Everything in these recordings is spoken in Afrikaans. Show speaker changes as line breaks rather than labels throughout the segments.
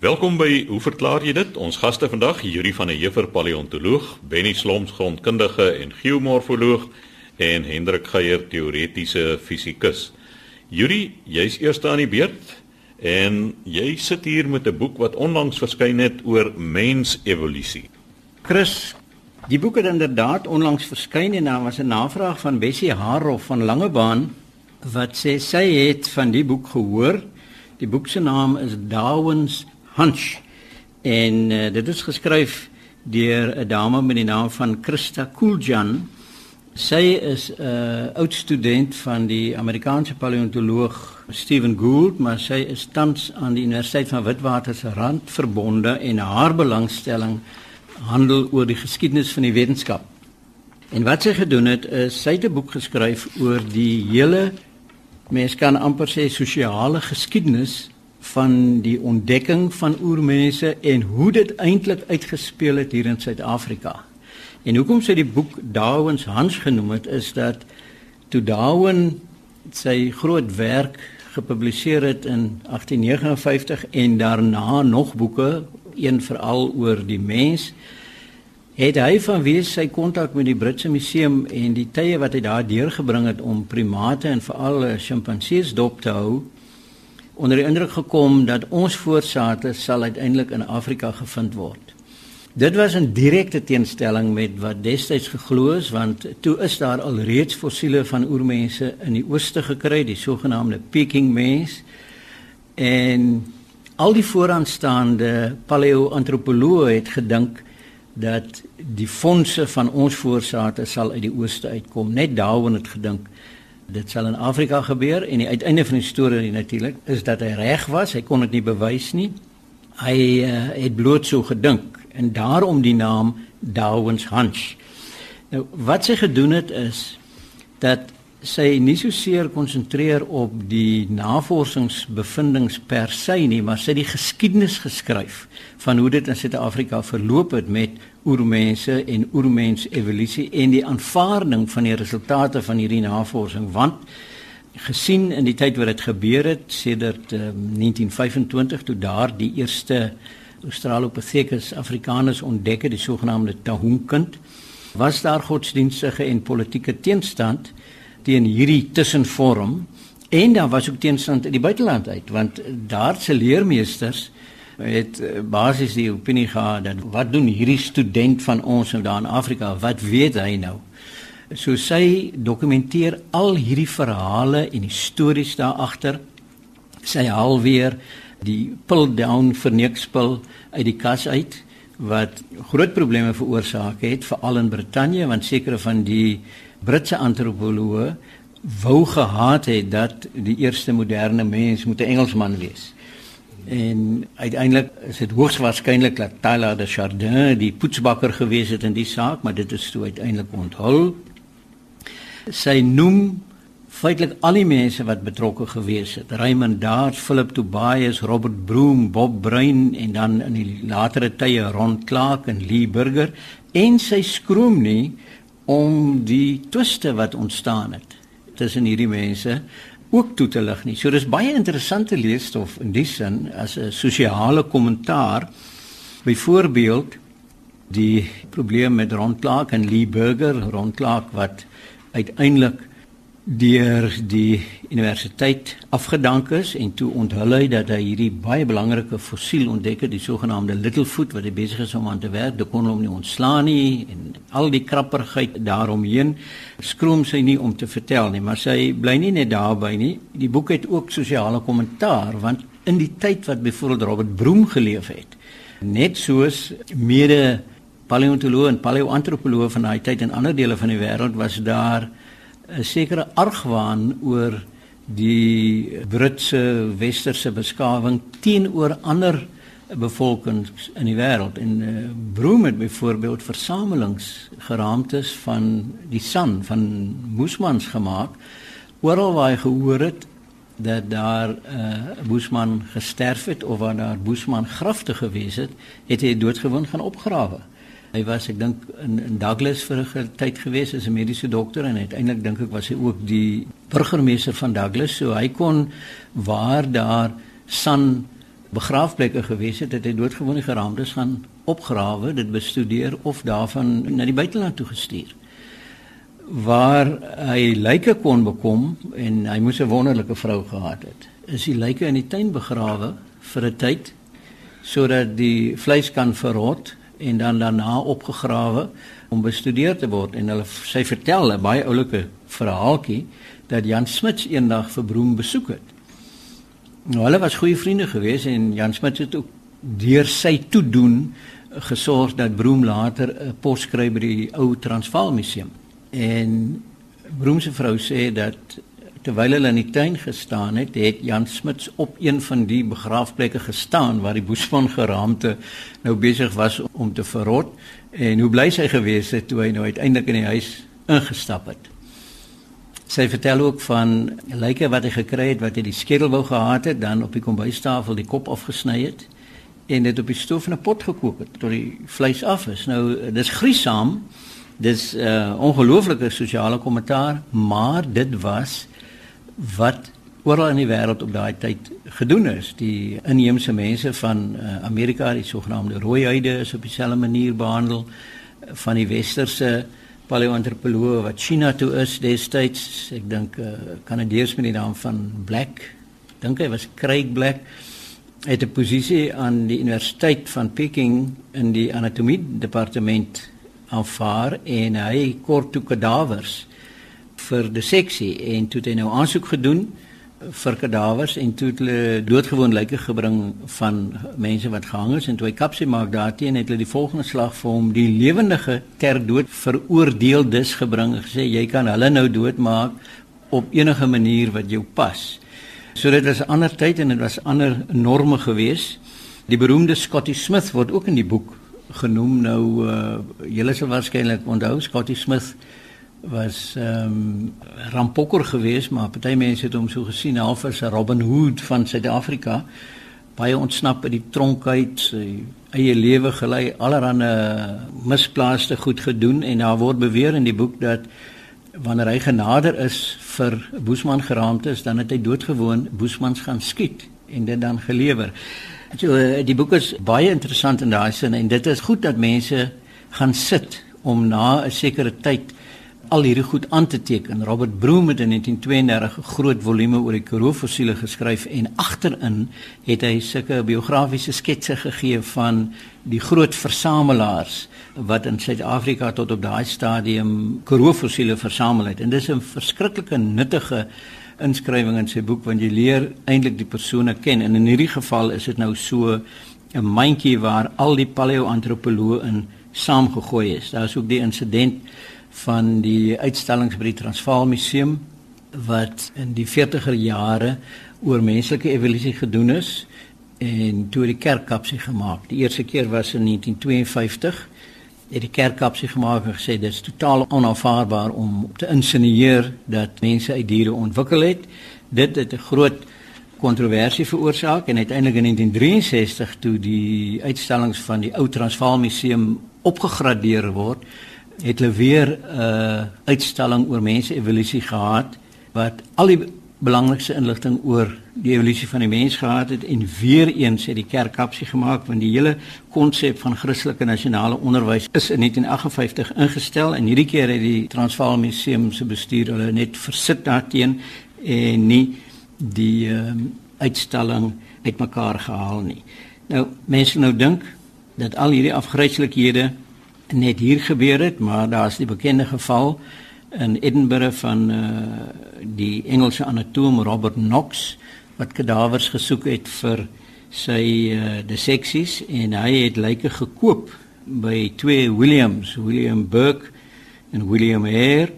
Welkom by Hoe verklaar jy dit? Ons gaste vandag, Yuri van der Heever, paleontoloog, Benny Sloms, grondkundige en geomorfoloog en Hendrik Geier, teoretiese fisikus. Yuri, jy's eerste aan die beurt en jy sit hier met 'n boek wat onlangs verskyn het oor mensevolusie.
Chris, die boek het inderdaad onlangs verskyn en daar was 'n navraag van Bessie Haroff van Langebaan wat sê sy het van die boek gehoor. Die boek se naam is Darwin's Hunch en uh, dit is geskryf deur 'n dame met die naam van Christa Cooljan. Sy is 'n uh, oud student van die Amerikaanse paleontoloog Stephen Gould, maar sy is tans aan die Universiteit van Witwatersrand verbonde en haar belangstelling handel oor die geskiedenis van die wetenskap. En wat sy gedoen het is sy het 'n boek geskryf oor die hele mens kan amper sê sosiale geskiedenis van die ontdekking van oormense en hoe dit eintlik uitgespeel het hier in Suid-Afrika. En hoekom sy die boek Darwin's Hans genoem het is dat toe Darwin sy groot werk gepubliseer het in 1859 en daarna nog boeke, een veral oor die mens, het hy vanweë sy kontak met die Britse museum en die tye wat hy daar deurgebring het om primate en veral sjimpansees dop te hou, onder die indruk gekom dat ons voorsate sal uiteindelik in Afrika gevind word. Dit was 'n direkte teenstelling met wat destyds geglo is want toe is daar al reeds fossiele van oormense in die ooste gekry, die sogenaamde Peking mens. En al die vooraanstaande paleoantropoloë het gedink dat die fondse van ons voorsate sal uit die ooste uitkom. Net Darwin het gedink dit sal in Afrika gebeur en die uiteinde van die storie natuurlik is dat hy reg was. Hy kon dit nie bewys nie. Hy uh, het bloot so gedink en daarom die naam Darwin's hunch. Nou wat sy gedoen het is dat sy nie so seer konsentreer op die navorsingsbevindinge per se nie, maar sy het die geskiedenis geskryf van hoe dit in Suid-Afrika verloop het met oormense en oormens evolusie en die aanvaarding van die resultate van hierdie navorsing want gesien in die tyd wat dit gebeur het sedert um, 1925 toe daar die eerste Australopithecus africanus ontdek het die sogenaamde Tahunkind was daar godsdienstige en politieke teenstand teen hierdie tussenvorm en daar was ook teenstand uit die buiteland uit want daar se leermeesters het eh, basies die opinie gehad dat wat doen hierdie student van ons nou daar in Afrika? Wat weet hy nou? So sy dokumenteer al hierdie verhale en die stories daar agter. Sy haal weer die pull down verneekspil uit die kas uit wat groot probleme veroorsaak het veral in Brittanje want sekere van die Britse antropoloë wou gehad het dat die eerste moderne mens moet 'n Engelsman wees. En uiteindelik is dit hoogs waarskynlik dat Tyler de Chardin die poetsbakker gewees het in die saak, maar dit is toe uiteindelik onthul. Sy noem feitelik al die mense wat betrokke gewees het. Raymond Dart, Philip Tobias, Robert Broom, Bob Bruin en dan in die latere tye Ron Clark en Lee Burger en sy skroom nie om die twiste wat ontstaan het tussen hierdie mense ook toe te lig nie. So dis baie interessante leesstof in die sin as 'n sosiale kommentaar. Byvoorbeeld die probleem met Ron Clark en Lee Burger, Ron Clark wat uiteindelik deur die universiteit afgedank is en toe onthul hy dat hy hierdie baie belangrike fossiel ontdek het, die sogenaamde Littlefoot wat hy besig is om aan te werk, dit kon hom nie ontslaan nie en al die krapperigheid daaromheen skroom sy nie om te vertel nie, maar sy bly nie net daarby nie. Die boek het ook sosiale kommentaar want in die tyd wat byvoorbeeld Robert Broom geleef het, net soos mede paleontoloog en paleoantropoloog van daai tyd in ander dele van die wêreld was daar 'n sekere argwaan oor die Britse westerse beskawing teenoor ander bevolkings in die wêreld en uh, Broom het byvoorbeeld versamelings geraamtes van die san van Moesmans gemaak oral waar hy gehoor het dat daar 'n uh, Boesman gesterf het of waar daar Boesman grafte gewees het, het hy doodgewoon gaan opgrawe. Hy was ek dink in in Douglas vir 'n tyd gewees as 'n mediese dokter en uiteindelik dink ek was hy ook die burgemeester van Douglas. So hy kon waar daar san begraafplekke gewees het, het hy doodgewone geraamtes gaan opgrawe, dit bestudeer of daarvan na die buiteland toe gestuur. Waar hy lyke kon bekom en hy moes 'n wonderlike vrou gehad het. Is die lyke in die tuin begrawe vir 'n tyd sodat die vleis kan verrot en dan daarna opgegrawe om bestudeer te word en hulle sy vertel 'n baie oulike verhaaltjie dat Jan Smuts eendag vir Broom besoek het. Nou hulle was goeie vriende geweest en Jan Smuts het ook deur sy toedoen gesorg dat Broom later 'n pos kry by die ou Transvaal museum. En Broom se vrou sê dat terwyl hulle in die tuin gestaan het, het Jan Smuts op een van die begraafplekke gestaan waar die Boesman geraamte nou besig was om te verrot en hoe bly sy gewees het toe hy nou uiteindelik in die huis ingestap het. Sy vertel ook van lyke wat hy gekry het wat hy die skedel wou gehad het, dan op die kombuistafel die kop afgesny het en dit op die stoof in 'n pot gekook het tot die vleis af is. Nou dis griesaam. Dis 'n uh, ongelooflike sosiale kommentaar, maar dit was wat oral in die wêreld op daai tyd gedoen is. Die inheemse mense van uh, Amerika, die sogenaamde rooihuide, is op dieselfde manier behandel van die westerse paleoantropoloog wat China toe is destyds. Ek dink uh, Kanadeers met die naam van Black, dink hy was Craig Black het 'n posisie aan die Universiteit van Peking in die anatomie departement aanvaar en hy kort toe kadavers vir disseksie en toe het hy nou aansoek gedoen vir kadavers en toe het hulle doodgewoon lyke gebring van mense wat gehang is en toe hy kapsie maak daarteen het hulle die volgende slag vir hom die lewendige ter dood veroordeeldes gebring en gesê jy kan hulle nou doodmaak op enige manier wat jou pas. So dit was 'n ander tyd en dit was ander norme gewees. Die beroemde Scotty Smith word ook in die boek genoem nou uh, julle sal waarskynlik onthou Scotty Smith was ehm um, rampokker geweest, maar party mense het hom so gesien half as 'n Robin Hood van Suid-Afrika. Baie ontsnap uit die tronk uit, sy eie lewe gelei, allerhande misplaaste goed gedoen en daar word beweer in die boek dat wanneer hy genader is vir Boesman geraamtes, dan het hy doodgewoon Boesmans gaan skiet en dit dan gelewer. So die boek is baie interessant in daai sin en dit is goed dat mense gaan sit om na 'n sekere tyd al hierdie goed aan te teken. Robert Broom het in 1932 'n groot volume oor die Karoo fossiele geskryf en agterin het hy sulke biografiese sketse gegee van die groot versamelaars wat in Suid-Afrika tot op daai stadium Karoo fossiele versamel het. En dis 'n verskriklike nuttige inskrywing in sy boek want jy leer eintlik die persone ken en in hierdie geval is dit nou so 'n mandjie waar al die paleoantropoloë in saamgegooi is. Daar is ook die insident van die uitstallings by die Transvaal Museum wat in die 40er jare oor menslike evolusie gedoen is en toe die kerkkapsie gemaak. Die eerste keer was in 1952 het die kerkkapsie gemaak en gesê dit is totaal onaanvaarbaar om te insinieer dat mense uit diere ontwikkel het. Dit het 'n groot kontroversie veroorsaak en uiteindelik in 1963 toe die uitstallings van die ou Transvaal Museum opgegradeer word het hulle weer 'n uh, uitstalling oor mense evolusie gehad wat al die belangrikste inligting oor die evolusie van die mens gehad het en weer eens het die kerk kapsie gemaak want die hele konsep van Christelike nasionale onderwys is in 1958 ingestel en hierdie keer het die Transvaal Museum se bestuur hulle net versit daarteen en nie die um, uitstalling uitmekaar gehaal nie. Nou mense nou dink dat al hierdie afgryslikhede net hier gebeur het, maar daar's die bekende geval in Edinburgh van uh die Engelse anatoom Robert Knox wat kadavers gesoek het vir sy uh disseksies en hy het lyke gekoop by twee Williams, William Burke en William Eyre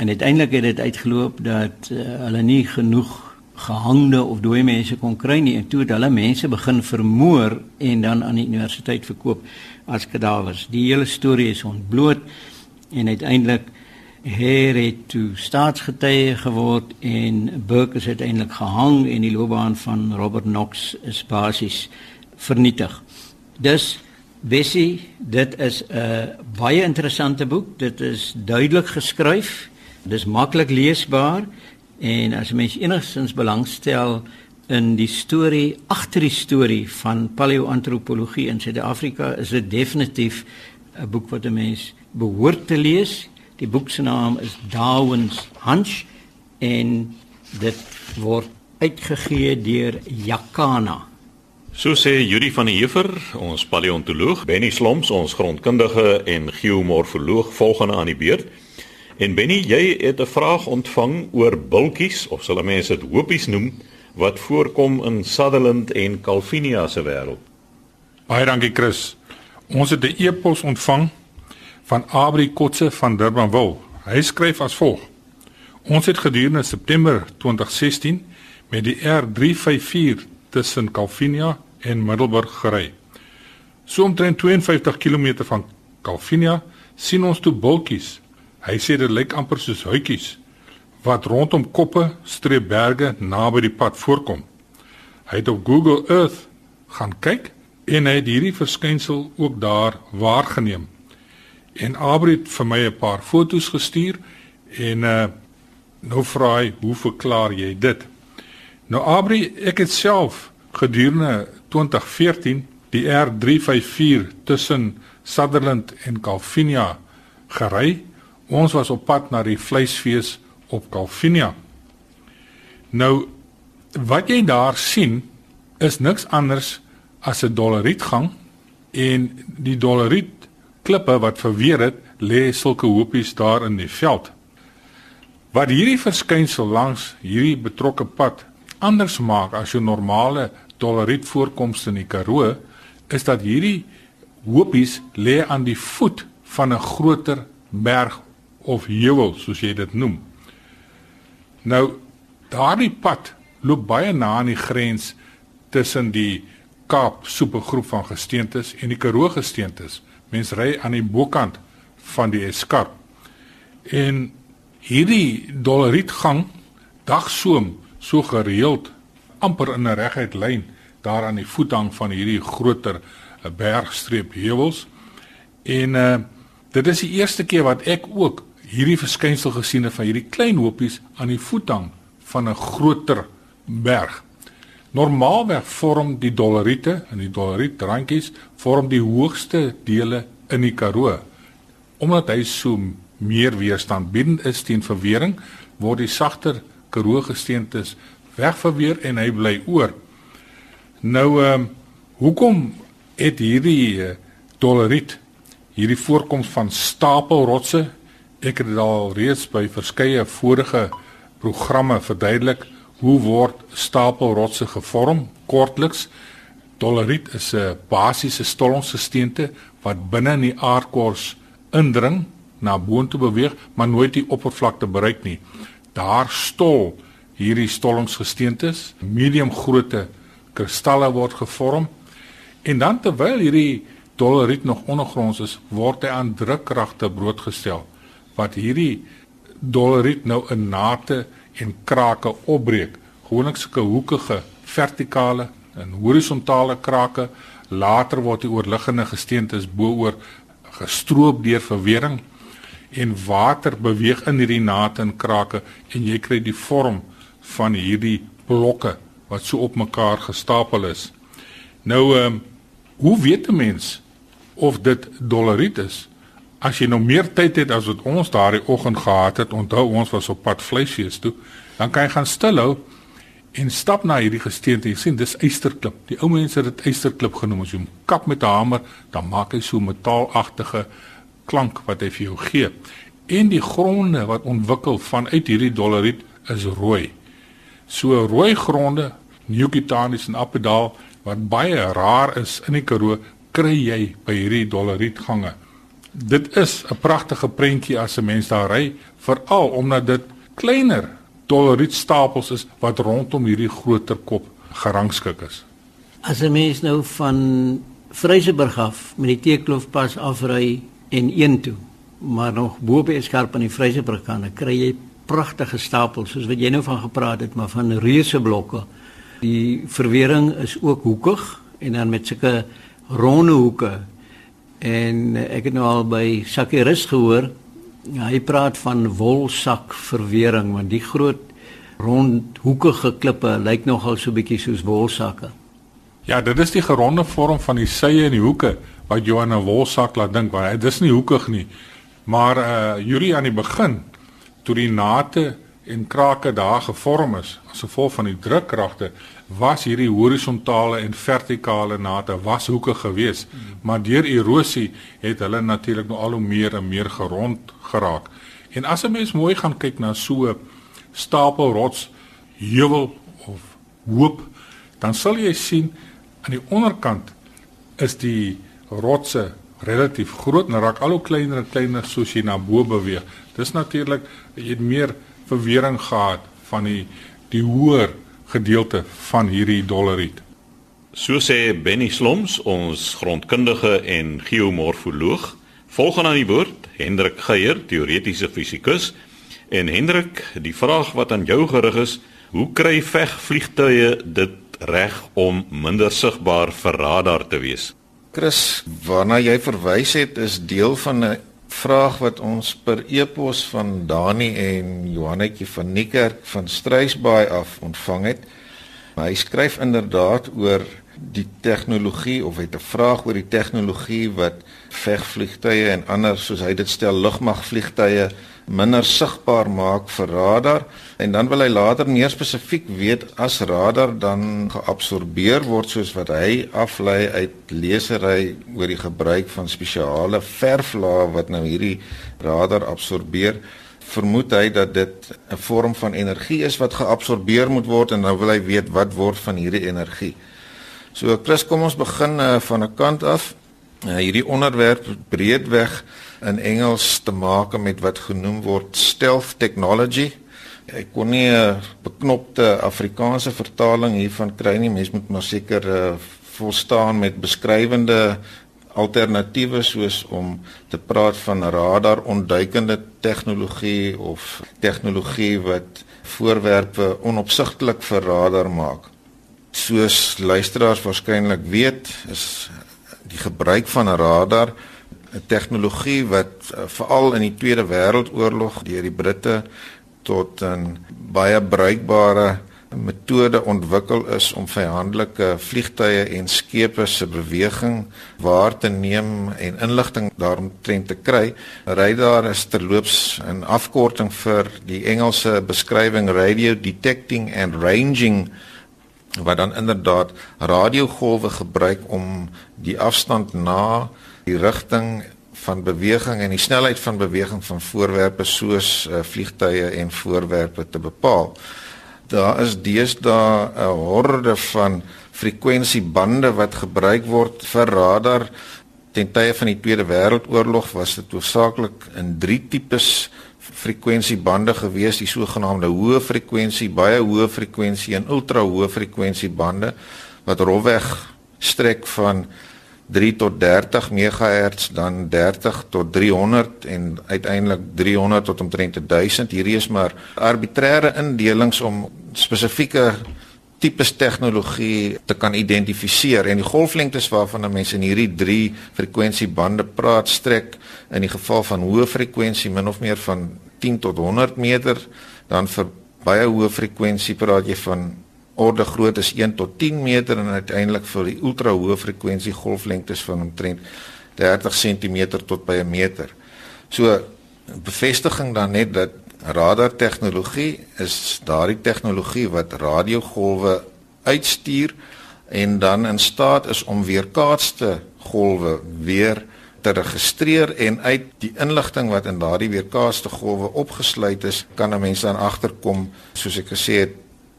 en uiteindelik het dit uitgeloop dat uh, hulle nie genoeg gehangde of dooie mense kon kry nie en toe het hulle mense begin vermoor en dan aan die universiteit verkoop as kadavers. Die hele storie is ontbloot en uiteindelik Heer het toe staatsgetuie geword en Burke is uiteindelik gehang en die loopbaan van Robert Knox is basies vernietig. Dus Bessie, dit is 'n baie interessante boek. Dit is duidelik geskryf. Dit is maklik leesbaar en as mens enigstens belangstel in die storie agter die storie van paleoantropologie in Suid-Afrika is dit definitief 'n boek wat 'n mens behoort te lees. Die boek se naam is Darwin's Hunch en dit word uitgegee deur Jakana.
So sê Juri van der Heever, ons paleontoloog, Benny Sloms, ons grondkundige en geomorfoloog volgende aan die beurt. En Benny, jy het 'n vraag ontvang oor bultjies of sal mense dit hopies noem wat voorkom in Sutherland en Calvinia se wêreld.
Baie dankie Chris. Ons het 'n e-pos ontvang van Abri Kotse van Durbanville. Hy skryf as volg: Ons het gedurende September 2016 met die R354 tussen Calvinia en Middelburg gery. So omtrent 52 km van Calvinia sien ons toe bultjies. Hy sê dit lyk amper soos houtjies wat rondom koppe streep berge naby die pad voorkom. Hy het op Google Earth gaan kyk en hy het hierdie verskynsel ook daar waargeneem. En Abri het vir my 'n paar foto's gestuur en uh nou vra hy, "Hoe verklaar jy dit?" Nou Abri, ek het self gedurende 2014 die R354 tussen Sutherland en Calvinia gery. Ons was op pad na die vleisfees op Calvinia. Nou wat jy daar sien is niks anders as 'n dolerietgang en die doleriet klippe wat verweer het lê sulke hoopies daar in die veld. Wat hierdie verskynsel langs hierdie betrokke pad anders maak as jou normale dolerietvoorkomste in die Karoo is dat hierdie hoopies lê aan die voet van 'n groter berg of heuwel soos jy dit noem. Nou daardie pad loop baie na aan die grens tussen die Kaap supergroep van gesteentes en die Karoo gesteentes. Mens ry aan die bokant van die eskarp. En hierdie dolerietgang dagsoom so gereeld amper in 'n reguit lyn daar aan die voethang van hierdie groter eh, bergstreep heuwels. En uh dit is die eerste keer wat ek ook hierdie verskynsel gesien het van hierdie klein hoopies aan die voethang van 'n groter berg. Normaalweg vorm die doleriete en die dolerietrankies vorm die hoogste dele in die Karoo. Omdat hy so meer weerstand bied is teen verwering, word die sagter Karoo gesteentes wegverweer en hy bly oor. Nou ehm um, hoekom het hierdie uh, doleriet hierdie voorkoms van stapelrotse Ek het al reeds by verskeie vorige programme verduidelik hoe word stapelrotse gevorm. Kortliks, doleriet is 'n basiese stollingsgesteente wat binne in die aardkors indring, na boontoe beweeg, maar nooit die oppervlakte bereik nie. Daar stol hierdie stollingsgesteentes, medium grootte kristalle word gevorm en dan terwyl hierdie doleriet nog ondergronds is, word hy aan drukkragte blootgestel wat hierdie doleriet nou in nate en krake opbreek. Gewoonlik sulke hoekige vertikale en horisontale krake. Later word die oorliggende gesteentes bo-oor gestroop deur verwering en water beweeg in hierdie nate en krake en jy kry die vorm van hierdie blokke wat so op mekaar gestapel is. Nou ehm um, hoe weet 'n mens of dit doleriet is? As jy nou meer tyd het as wat ons daardie oggend gehad het, onthou ons was op pad vleisfees toe, dan kan jy gaan stilhou en stap na hierdie gesteente. Jy sien, dis eysterklip. Die ou mense het dit eysterklip genoem. As jy hom kap met 'n hamer, dan maak hy so metaalagtige klank wat hy vir jou gee. En die gronde wat ontwikkel vanuit hierdie doleriet is rooi. So rooi gronde, Newgitanis en Appedaal wat baie rar is in die Karoo, kry jy by hierdie dolerietgange dit is 'n pragtige prentjie as 'n mens daar ry, veral omdat dit kleiner dolerietstapels is wat rondom hierdie groter kop gerangskik is.
As 'n mens nou van Vryseburg af met die Teeklofpas afry en een toe, maar nog bo by skarp aan die Vryseburg kan, dan kry jy pragtige stapels soos wat jy nou van gepraat het, maar van reuse blokke. Die verwering is ook hoekig en dan met sulke ronde hoeke En ek het nou al by Sakirus gehoor. Hy praat van wolsak verwering want die groot rondhoekige klippe lyk nogal so bietjie soos wolsakke.
Ja, dit is die geronde vorm van die sye en die hoeke wat jou aan 'n wolsak laat dink, want dit is nie hoekig nie. Maar uh Julie aan die begin toe die nate en krake daar gevorm is as gevolg van die drukkragte was hierdie horisontale en vertikale nate was hoekig geweest mm. maar deur erosie het hulle natuurlik nou al hoe meer en meer gerond geraak en as 'n mens mooi gaan kyk na so stapel rots heuwel of hoop dan sal jy sien aan die onderkant is die rotse relatief groot en raak al hoe kleiner en kleiner soos jy na bo beweeg dis natuurlik jy het meer verwering gehad van die die hoër gedeelte van hierdie dollariet.
So sê Benny Sloms, ons grondkundige en geomorfoloog. Volgens aan die woord Hendrik Geier, teoretiese fisikus. En Hendrik, die vraag wat aan jou gerig is, hoe kry vegvliegtuie dit reg om minder sigbaar vir radar te wees?
Chris, waarna jy verwys het is deel van 'n vraag wat ons per e-pos van Dani en Johannetjie van Niekerk van Strysbaai af ontvang het. Hy skryf inderdaad oor die tegnologie of het 'n vraag oor die tegnologie wat vegvliegtuie en ander soos hy dit stel lugmagvliegtuie minder sigbaar maak vir radar en dan wil hy later meer spesifiek weet as radar dan geabsorbeer word soos wat hy aflei uit lesery oor die gebruik van spesiale verflae wat nou hierdie radar absorbeer vermoed hy dat dit 'n vorm van energie is wat geabsorbeer moet word en nou wil hy weet wat word van hierdie energie. So Chris, kom ons begin uh, van 'n kant af. Uh, hierdie onderwerp breedweg in Engels te maak met wat genoem word stealth technology. Ek kon nie 'n beknopte Afrikaanse vertaling hiervan kry nie. Mens moet maar seker uh, volstaan met beskrywende alternatiewe soos om te praat van radar ontduikende tegnologie of tegnologie wat voorwerpe onopsigtelik vir radar maak. Soos luisteraars waarskynlik weet, is die gebruik van 'n radar 'n tegnologie wat uh, veral in die Tweede Wêreldoorlog deur die Britte tot 'n baie bruikbare metode ontwikkel is om vyandelike vliegtye en skepe se beweging waar te neem en inligting daaromtrent te kry. Radar is terloops 'n afkorting vir die Engelse beskrywing radio detecting and ranging wat dan inderdaad radiogolwe gebruik om die afstand na die rigting van beweging en die snelheid van beweging van voorwerpe soos uh, vliegtye en voorwerpe te bepaal. Daar is deesdae 'n horde van frekwensiebande wat gebruik word vir radar. Ten tye van die Tweede Wêreldoorlog was dit hoofsaaklik in drie tipes frekwensiebande gewees, die sogenaamde hoë frekwensie, baie hoë frekwensie en ultra hoë frekwensiebande wat rofweg strek van 3 tot 30 MHz dan 30 tot 300 en uiteindelik 300 tot omtrent 1000 hierdie is maar arbitreëre indelings om spesifieke tipes tegnologie te kan identifiseer. En die golflengtes waarvan mense in hierdie 3 frekwensiebande praat strek in die geval van hoë frekwensie min of meer van 10 tot 100 meter dan vir baie hoë frekwensie praat jy van orde groot is 1 tot 10 meter en uiteindelik vir die ultra hoë frekwensie golflengtes van omtrent 30 cm tot by 'n meter. So bevestiging dan net dat radar tegnologie is daardie tegnologie wat radiogolwe uitstuur en dan in staat is om weerkaatste golwe weer te registreer en uit die inligting wat in daardie weerkaatste golwe opgesluit is, kan 'n mens dan agterkom soos ek gesê het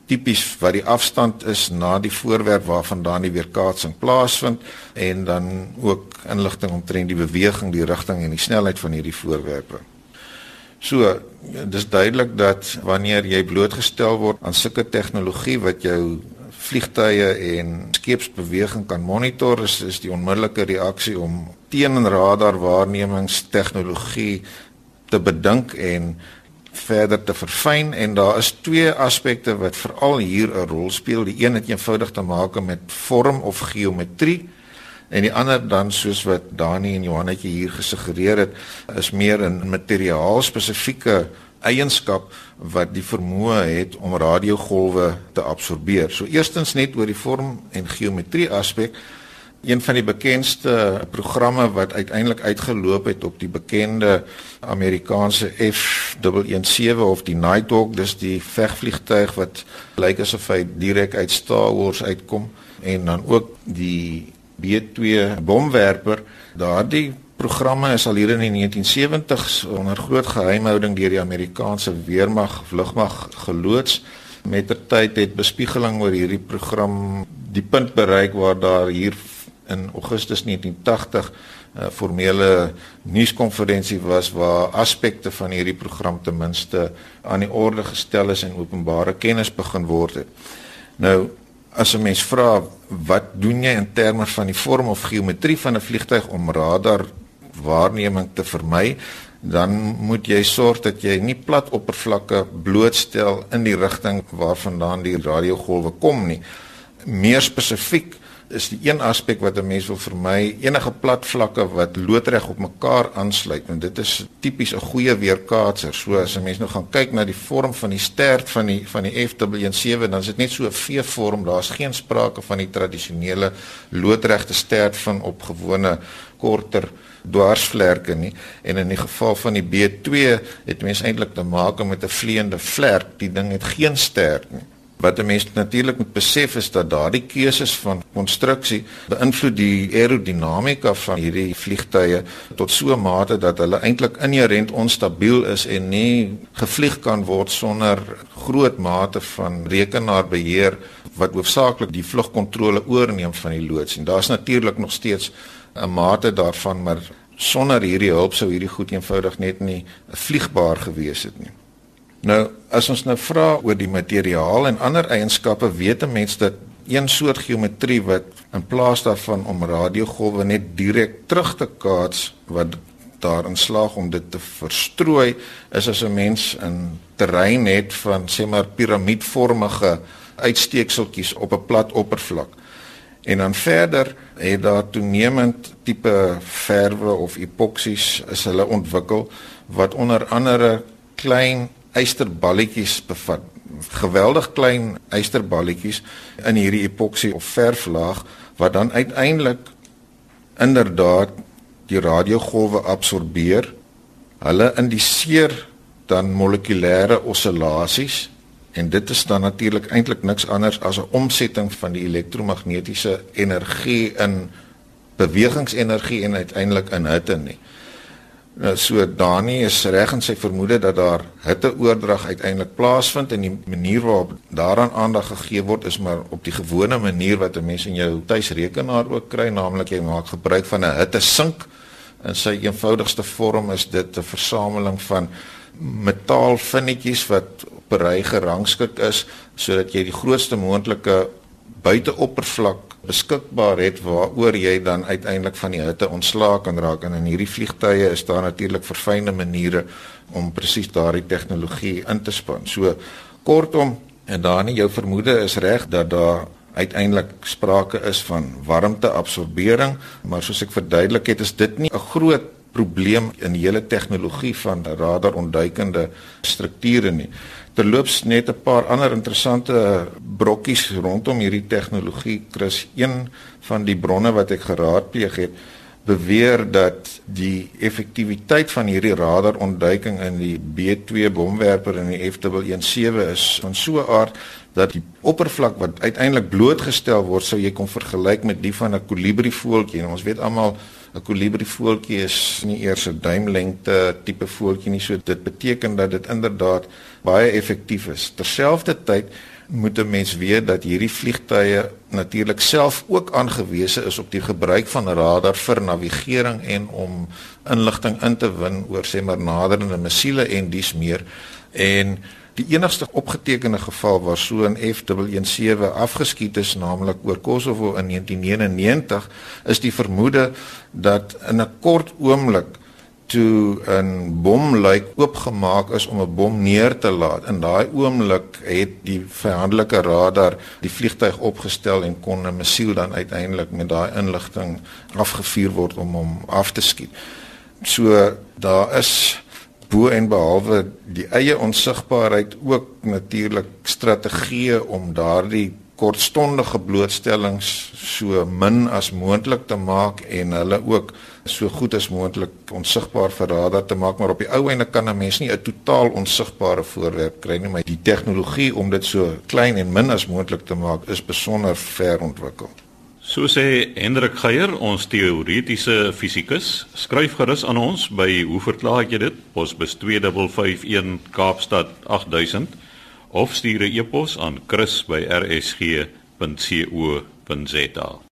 tipies wat die afstand is na die voorwerp waarvandaan die weerkaatsing plaasvind en dan ook inligting omtrent die beweging, die rigting en die snelheid van hierdie voorwerpe. So, dis duidelik dat wanneer jy blootgestel word aan sulke tegnologie wat jou vliegtye en skeepsbeweging kan monitor, is, is die onmiddellike reaksie om teen radar waarnemingstegnologie te bedink en verder te verfyn en daar is twee aspekte wat veral hier 'n rol speel. Die een het eenvoudig te maak met vorm of geometrie en die ander dan soos wat Dani en Johannetjie hier gesuggereer het, is meer 'n materiaal spesifieke eienskap wat die vermoë het om radiogolwe te absorbeer. So eerstens net oor die vorm en geometrie aspek een van die bekendste programme wat uiteindelik uitgeloop het op die bekende Amerikaanse F117 of die Nighthawk, dis die vegvliegtuig wat lyk asof hy direk uit Star Wars uitkom en dan ook die B2 bomwerper. Daardie programme is al hier in die 1970s onder groot geheimhouding deur die Amerikaanse weermag vlugmag geloods. Mettertyd het bespiegeling oor hierdie program die punt bereik waar daar hier in Augustus 1980 'n uh, formele nuuskonferensie was waar aspekte van hierdie program ten minste aan die orde gestel is en openbare kennis begin word het. Nou as 'n mens vra wat doen jy in terme van die vorm of geometrie van 'n vliegtuig om radar waarneming te vermy, dan moet jy sorg dat jy nie plat oppervlakke blootstel in die rigting waarvandaan die radiogolwe kom nie. Meer spesifiek is die een aspek wat 'n mens wil vermy enige plat vlakke wat loodreg op mekaar aansluit. En dit is tipies 'n goeie weerkaatser. So as 'n mens nou gaan kyk na die vorm van die stert van die van die FW7 dan is dit net so 'n V-vorm. Daar's geen sprake van die tradisionele loodregte stert van op gewone korter dwarsvlerke nie. En in die geval van die B2 het mense eintlik te maak met 'n vleiende vlerk. Die ding het geen stert nie. Wat 'n mens natuurlik moet besef is dat daardie keuses van konstruksie beïnvloed die aerodinamika van hierdie vliegtye tot so 'n mate dat hulle eintlik inherënt onstabiel is en nie gevlieg kan word sonder groot mate van rekenaarbeheer wat hoofsaaklik die vlugkontrole oorneem van die loods. En daar's natuurlik nog steeds 'n mate daarvan, maar sonder hierdie hulp sou hierdie goed eenvoudig net nie vliegbaar gewees het nie. Nou, as ons nou vra oor die materiaal en ander eienskappe, weet 'n mens dat een soort geometrie wat in plaas daarvan om radiogolwe net direk terug te kaats wat daarin slaag om dit te verstrooi, is as 'n mens 'n terrein het van sê maar piramiedvormige uitsteekseltjies op 'n plat oppervlak. En dan verder het daar toenemend tipe verwe of epoksies is hulle ontwikkel wat onder andere klein eysterballetjies bevat. Geweldig klein eysterballetjies in hierdie epoksie of verflaag wat dan uiteindelik inderdaad die radiogolwe absorbeer. Hulle indiseer dan molekulêre oscillasies en dit is dan natuurlik eintlik niks anders as 'n omsetting van die elektromagnetiese energie in bewegingsenergie en uiteindelik in hitte nie. Nou so Dani is reg in sy vermoede dat daar hitteoordrag uiteindelik plaasvind en die manier waarop daaraan aandag gegee word is maar op die gewone manier wat 'n mens in jou tuisrekenaar ook kry, naamlik jy maak gebruik van 'n hittesink. In sy eenvoudigste vorm is dit 'n versameling van metaalvinnetjies wat ry gerangskik is sodat jy die grootste moontlike buiteoppervlak beskikbaar het waaroor jy dan uiteindelik van die hitte ontslae kan raak en in hierdie vliegtye is daar natuurlik verfynde maniere om presies daardie tegnologie in te span. So kortom en dan jou vermoede is reg dat daar uiteindelik sprake is van warmteabsorbering, maar soos ek verduidelik het, is dit nie 'n groot probleem in die hele tegnologie van radarontduikende strukture nie terloops net 'n paar ander interessante brokkies rondom hierdie tegnologie. Chris, een van die bronne wat ek geraadpleeg het, beweer dat die effektiwiteit van hierdie radarontduiking in die B2 bomwerper en die F117 is van so 'n aard dat die oppervlak wat uiteindelik blootgestel word, sou jy kon vergelyk met die van 'n kolibrievoeltjie. Nou ons weet almal 'n kolibrievoeltjie is nie eers 'n duimlengte tipe voeltjie nie, so dit beteken dat dit inderdaad baie effektief is. Terselfdertyd moet 'n mens weet dat hierdie vliegtye natuurlik self ook aangewese is op die gebruik van radar vir navigering en om inligting in te win oor sê maar naderende missiele en dies meer. En die enigste opgetekende geval waar so 'n F117 afgeskiet is, naamlik oor Kosovo in 1999, is die vermoede dat in 'n kort oomblik toe 'n bomluik oopgemaak is om 'n bom neer te laat. In daai oomblik het die vyandelike radar die vliegtyg opgestel en kon 'n missiel dan uiteindelik met daai inligting afgevuur word om hom af te skiet. So daar is bo en behalwe die eie onsigbaarheid ook natuurlik strategieë om daardie kortstondige blootstellings so min as moontlik te maak en hulle ook so goed as moontlik onsigbaar vir radar te maak maar op die ou einde kan 'n mens nie 'n totaal onsigbare voorwerp kry nie maar die tegnologie om dit so klein en min as moontlik te maak is besonder ver ontwikkel.
So sê Hendrik Geier, ons teoretiese fisikus, skryf gerus aan ons by hoe verklaar jy dit? Posbus 2551 Kaapstad 8000 of stuur 'n e-pos aan chris@rsg.co.za.